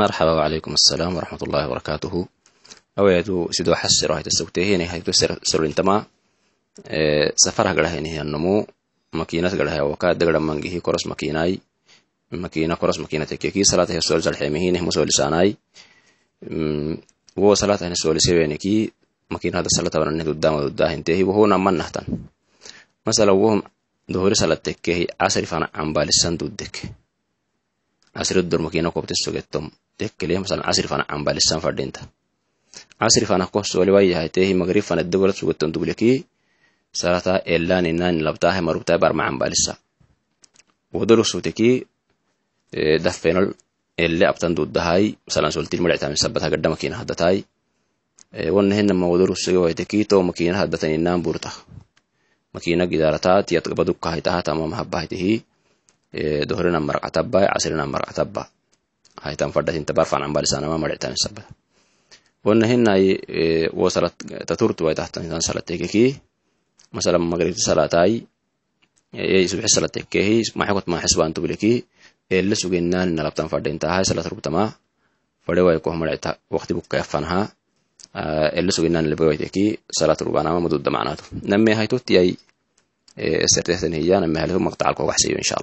marxaba wacalaykum assalaam waraxmat ullahi wabarakaatuhu awayadu sidoo xasiro hayta sawteehene hayto sarolintama safarah garahainihiyannomu makiinat garahay waka dagara mangihi koros makiinai makiina koros makiinatekeki salata hesol salxemihine musoolisaanai wo salata hene sooliseweneki makiinada salatawanane dudama dudahintehi wohuna mannahtan masala wohum dohori salatekkehi casri fana cambalisan duddek casri dor makiina kobte sogettom dekkele masalan casri fana cambalisan fadhinta casri fana ko sooli wayyahaitehi magrib fana dogorat sugetton dugleki salata elaninani labtahe marubtahe barma cambalisa wodorusuteki dafenol ele abtan dudahai masalan soltil madhitamin sabata gadda makina haddatai wanahenama wodorusege waiteki to makina haddataninnan burta. Makina gidarata tamama habahitihi dohrinan marqatabba casrinan marqatabba haitan fadhatinta barfan cambalisanama madhitamin sabata wanahenai wo salat taturtu waitahtan salatekeki masalan magribti salatai subxi salatekehi maxikot ele sugenani nalabtan fadhintaha salat rubtama fade waikoh madhita waqti bukkayafanaha ele sugenani lebewaiteki salat rubanama madudda macnaatu name haitotiyai sertehtan hiya name halihu maqtacalko waxsiyo insha